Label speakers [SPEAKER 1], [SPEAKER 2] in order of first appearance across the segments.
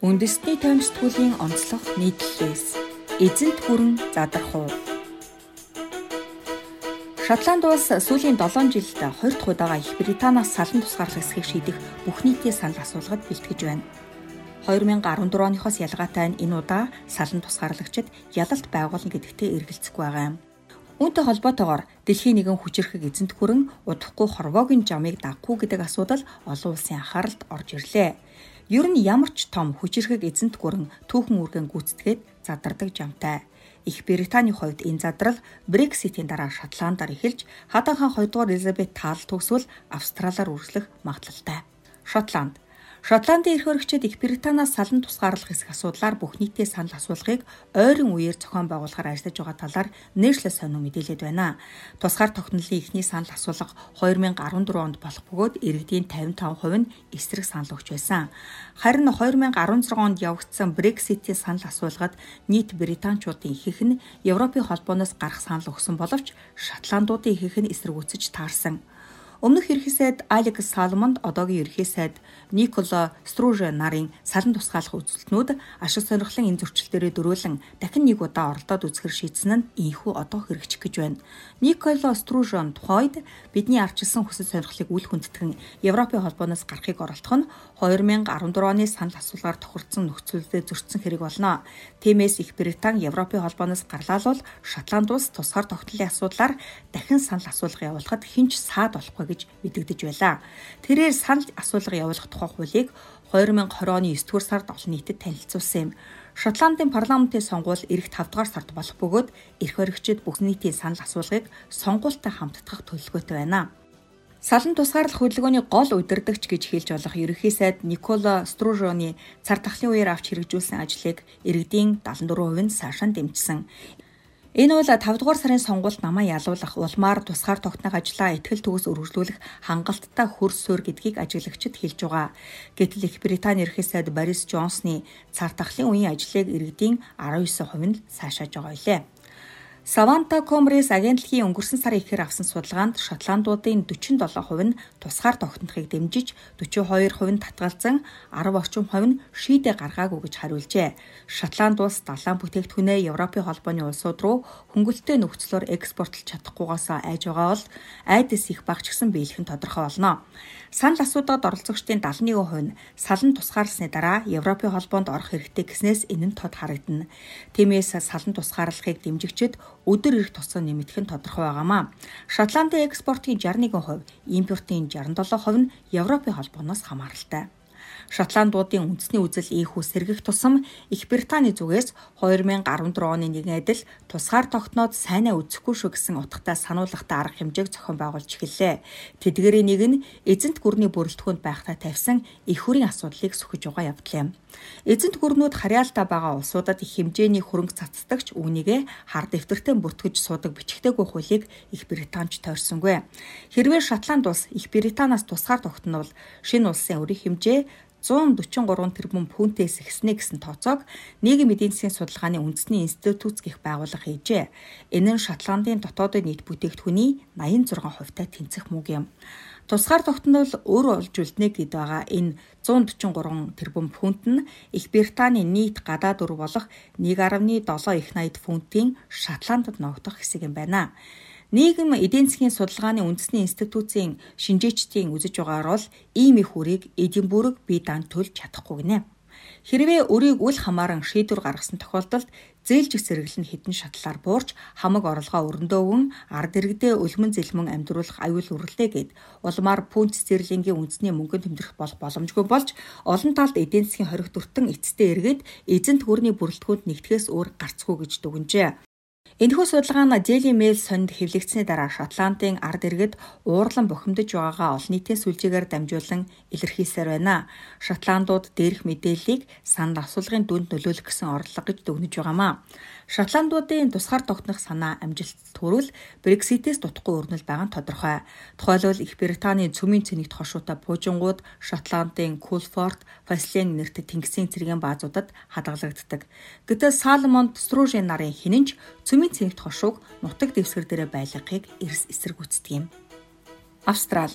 [SPEAKER 1] Үндэсний тойм сэтгүүлийн онцлог нийтлэлээс эзэнт хүрэн задрах уу? Шотланд улс сүүлийн 7 жилд 20 дахь удаага Их Британаас салан тусгаарлах эсхийг шийдэх бүх нийтийн санал асуулгад бэлтгэж байна. 2014 оныхоос ялгаатай энэ удаа салан тусгаарлагчид ялалт байгуулна гэдэгтээ эргэлзэхгүй байгаа юм. Үүнтэй холбоотойгоор дэлхийн нэгэн хүчирхэг эзэнт хүрэн удахгүй хорвоогийн жамыг дагахгүй гэдэг асуудал олон улсын анхааралд орж ирлээ. Ер нь ямар ч том хүчирхэг эзэнт гүрэн түүхэн үргэн гүйцэтгээд задардаг жамтай. Их Британий хувьд энэ задрал Брекситийн дараа Шотландаар эхэлж хадаахан 2 дугаар Элизабет таал төгсвөл Австралиар үргэлжлэх магадлалтай. Шотланд Шотландын эрх хөрөгчид Их Британаас салан тусгаарлах хэсэг асуудлаар бүх нийтээ санал асуулгыг ойрын үеэр зохион байгуулахаар ажиллаж байгаа талаар нэршлээ сонио мэдээлээд байна. Тусгаар тогтнолын эхний санал асуулга 2014 онд болох бөгөөд иргэдийн 55% нь эсрэг санал өгч байсан. Харин 2016 онд явагдсан Brexit-ийн санал асуулгад нийт британчуудын ихэнх нь Европын холбооноос гарах санал өгсөн боловч Шотландуудын ихэнх нь эсэргүүцэж таарсан. Өмнөх ерхий сайд Алекс Салмонд одоогийн ерхий сайд Никола Струже нарын салан тусгаалах үзэлтнүүд ашиг сонирхлын энэ зөрчилдөрөө дөрүүлэн дахин нэг удаа оролдоод үзэхэр шийдсэн нь ийхүү одоо хэрэгжих гэж байна. Никола Стружон тухайд бидний арчилсан хүсэл сонирхлыг үл хүндэтгэн Европын холбооноос гарахыг оролдох нь 2014 оны санал асуулгаар тохирдсон нөхцөлөд зөрчсөн хэрэг болно. Тиймээс Их Британи Европын холбооноос гарлаа бол Шотланд улс тусгаар тогтнолын асуудлаар дахин санал асуулга явуулахад хинч саад болохгүй гэж мэдэгдэж байлаа. Тэрээр санал асуулга явуулах тухай хуулийг 2020 оны 9 дугаар сард олон нийтэд танилцуулсан юм. Шотландын парламентын сонгуул эх 5 дугаар сард болох бөгөөд эрх баригчид бүх нийтийн санал асуулгыг сонгуультай хамтдах төлөвлөгөөтэй байна. Салан тусгаарлах хөдөлгөөний гол удирдагч гэж хэлж болох ерөнхий сайд Никола Стружоны цар тахлын үеэр авч хэрэгжүүлсэн ажлыг иргэдийн 74% нь сайшаан дэмжсэн. Энэ бол 5 дугаар сарын сонгуульд намаа ялуулах улмаар тусгаар тогтнох ажлаа ихтгэл төгс өргөжлүүлэх хангалттай хөрс суурь гэдгийг ажиглагчид хэлж байгаа. Гэтэл их Британи ерхий сайд Борис Джонсны цар тахлын үеийн ажлыг иргэдийн 19% нь сайшааж байгаа билээ. Savanta Commerce агентлагийн өнгөрсөн сарын ихэр авсан судалгаанд шотландуудын 47% нь тусгаар тогтнохыг дэмжиж 42% нь татгалзан 10 орчим хувь нь шийдэ гаргаагүй гэж хариулжээ. Шотланд улс далайн бүтээгдэхүүнээ Европын холбооны улсууд руу хөнгөлөлтөө нөхцлөөр экспортлж чадахгүйгээс айж байгаа бол айдас их багч гсэн биелэх нь тодорхой болно. Санал асуудагт оролцогчдын 71% нь салан тусгаарласны дараа Европын холбоонд орох хэрэгтэй гэснээс энэ нь тод харагдана. Тиймээс салан тусгаарлахыг дэмжигчид өдөр ирэх тусаа нэмэгдэх нь тодорхой байгаамаа. Шотландын экспортын 61%, импортын 67% нь Европын холбооноос хамааралтай. Шотландуудын үндэсний үзэл ийхүү сэргэх тусам Их Британий зүгээс 2014 оны нэгэн адил тусгаар тогтноод сайнаа үзэхгүй шүү гэсэн утгатай сануулгатай арга хэмжээг зохион байгуулж эхэллээ. Тэдгээрийн нэг нь эзэнт гүрний бүрэлдэхүүнд байхтай тавьсан их хүрийн асуудлыг сөхөж байгаа явдал юм. Эзэнт гүрнүүд харьяалтай байгаа улсуудад их хэмжээний хөрөнгө цацдагч үүнийгэ хар дэвтэртэй бүртгэж суудаг бичгтэйгүй хуулийг Их Британч тойрсонгүй. Хэрвээ Шотланд улс Их Британаас тусгаар тогтнол шинэ улсын өрийн хэмжээ 143 тэрбум пүнтээс ихснэ гэсэн тооцоог нийгэм эдийн засгийн судалгааны үндэсний институт гэх байгууллага хийжээ. Энэ нь Шотландын дотоодын нийт бүтээгдэхүүний 86% таа тэнцэх мөг юм. Тусгаар тогтнол өөр олж үлднэ гэд байгаа энэ 143 тэрбум фунт нь Их Британий нийт гадаад үр болох 1.7 их 80 фунтын Шотландд ногдох хэсэг юм байна. Нийгэм эдийн засгийн судалгааны үндэсний институтын шинжээчдийн үзэж байгаагаар бол ийм их үрийг Эдинбург бие даан төлж чадахгүй гинэ. Хэрвээ өрийг үл хамааран шийдвэр гаргасан тохиолдолд зээлжих зэрэглэл нь хідэн шатлаар буурч хамаг орлогоо өрндөөвөн ард иргэдээ өлмөн зэлмэн амьдруулах аюул үрлээ гэд улмаар пүнт стерлингийн үндэсний мөнгөнд тэмдэрх болох боломжгүй болж олон талд эдийн засгийн хориг дүртэн эцэстээ эргээд эзэнт гүрний бүрэлдэхүүнд нэгтгэхээс өөр гарцгүй гэж дүгнжээ. Энэхүү судалгаа нь Daily Mail сонд хэвлэгдсэний дараа Шотландын ард иргэд уурлан бухимдаж байгаагаа олон нийтийн сүлжээгээр дамжуулан илэрхийлсээр байна. Шотландууд дээрх мэдээллийг санал асуулгын дүнд нөлөөлөх гэсэн орлого гэж дүгнэж байгаамаа. Шотландуудын тусгаар тогтнох санаа амжилт төрөл Брекситээс дутхгүй өрнөл байгаа нь тодорхой. Тухайлбал Их Британий цөмийн цэнэгт хошуутай буужингууд Шотландын Кулфорд, Фаслен нэртэй тэнгисийн цэргийн баазуудад хадгалагддаг. Гэтэл Салмонд Стружен нарын хинэнч цөмийн цэнэгт хошууг нутаг дэвсгэр дээрээ байлгахыг эрс эсэргүүцдэг юм. Австрал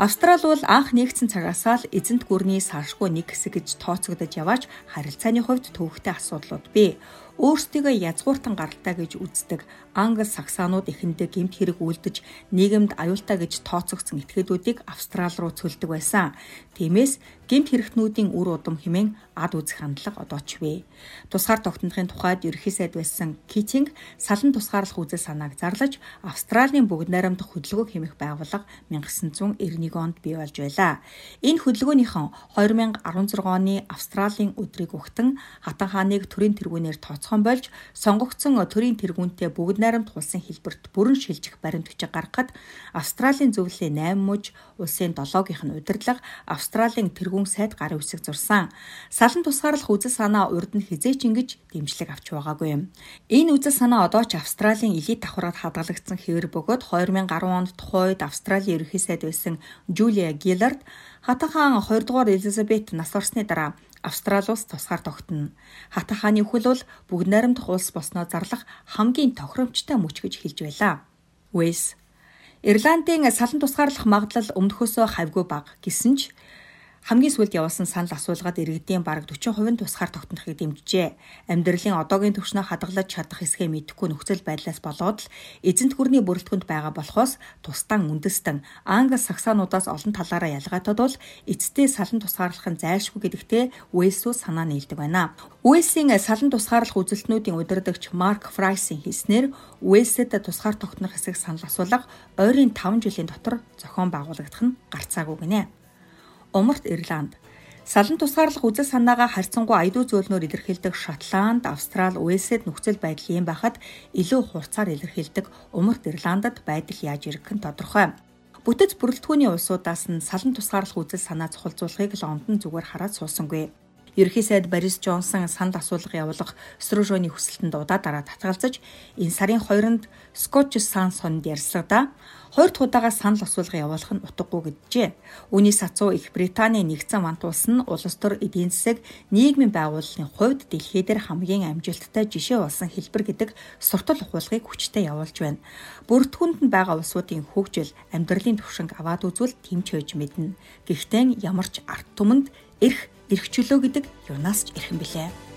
[SPEAKER 1] Австрали бол анх нэгдсэн цагаасаа л эзэнт гүрний салшгүй нэг хэсэг гэж тооцогдож яваач харилцааны хувьд төвөгтэй асуудлууд бий өөрсдийгөө язгууртан гаралтай гэж үздэг англ саксанууд эхэндээ гэмт хэрэг үлдэж нийгэмд аюултай гэж тооцогдсон этгээдүүдийг Австрали руу цөлдөг байсан. Тиймээс гэмт хэрэгтнүүдийн үр удам хэмээн ад үзэх хандлага одоо ч вэ. Тусгаар тогтнохын тухайд ерхий сайд байсан Китинг салан тусгаарлах үзэл санааг зарлаж Австралийн бүгд найрамдах хөдөлгөөх хэмэх байгууллага 1991 онд бий болж байлаа. Энэ хөдөлгөөнийхэн 2016 оны Австралийн өдрийг өгтөн Хатан хааныг төрийн тэргүүнээр тооцохон болж сонгогдсон төрийн тэргүүнтэй бүгд найрамд улсын хэлбэрт бүрэн шилжих баримтгчийг гаргахад Австралийн зөвлөлийн 8 мужи улсын 7-гийнх нь удирдлага Австралийн тэргүүн сайд гарын үсэг зурсан. Салан тусгаарлах үзэл санаа урд нь хизээч ингэж дэмжлэг авч байгаагүй юм. Энэ үзэл санаа одоо ч Австралийн элит давхраад хадгалагдсан хэвэр бөгөөд 2010 онд тухайд Австралийн ерөнхий сайд байсан Жулия Гиллард Хатахан 2 дугаар Элизабет нас орсны дараа Австрали улс тусгаар тогтно. Хата хааны үхэл бол бүгд найрамдах улс болсноо зарлах хамгийн тохиромжтой мөч гэж хэлж байлаа. Уэс Ирландын салан тусгаарлах магадлал өмнөхөөсөө хавьгүй бага гэсэн ч хамгийн сүүлд явуулсан санал асуулгаад иргэдийн бараг 40% нь тусгаар тогтнохыг дэмжжээ. Амьдралын одоогийн түвшнээ хадгалж чадах хэсгээ мэдэхгүй нөхцөл байдлаас болоод л эзэнт гүрний бүрэлдэхүүнд байгаа болохоос тусдан үндэстэн англ саксануудаас олон талаараа ялгаатай бол эцтэй салан тусгаарлах нь зайлшгүй гэдэгтээ Уэлсүү санаа нийлдэг байна. Уэлсийн салан тусгаарлах үзэлтнүүдийн удирдагч Марк Фрайсын хэлснээр Уэлсэд тусгаар тогтнох хэсэг санал асуулга ойрын 5 жилийн дотор зохион байгуулагдах нь гарцаагүй гинэ. Умарт Ирланд Салан тусгаарлах үзэл санаагаа харьцангуй аяду зөөлнөөр илэрхийлдэг Шотланд, Австрали, Уэльсэд нөхцөл байдал ийм байхад илүү хурцаар илэрхийлдэг Умарт Ирландад байдал яаж ирэх нь тодорхой. Бүтэц бүрэлдэхүүний улсуудаас нь салан тусгаарлах үзэл санаа цохолзуулахыг л онд нь зүгээр хараад суусангүй. Ерхий сайд Борис Джонсон санд асуулга явуулах Стружоны хүсэлтэнд удаа дараа татгалзаж энэ сарын 2-нд Скотч Сансонд ярьсагдаа хоёр дахь удаага санал асуулга явуулах нь утгагүй гэжээ. Үүний сацуу Их Британий нэгдсэн мант улс нь улс төр эдийн засаг нийгмийн байгууллагын хувьд дэлхий дээр хамгийн амжилттай жишээ болсон хэлбэр гэдэг суртал ухуулгыг хүчтэй явуулж байна. Бүртгүнд нь байгаа улсуудын хөгжил амьдралын түвшинг аваад үзвэл тэмч хөөж мэднэ. Гэхдээ ямар ч арт түмэнд эрх эрх чөлөө гэдэг юунаас ч эрхэн билээ.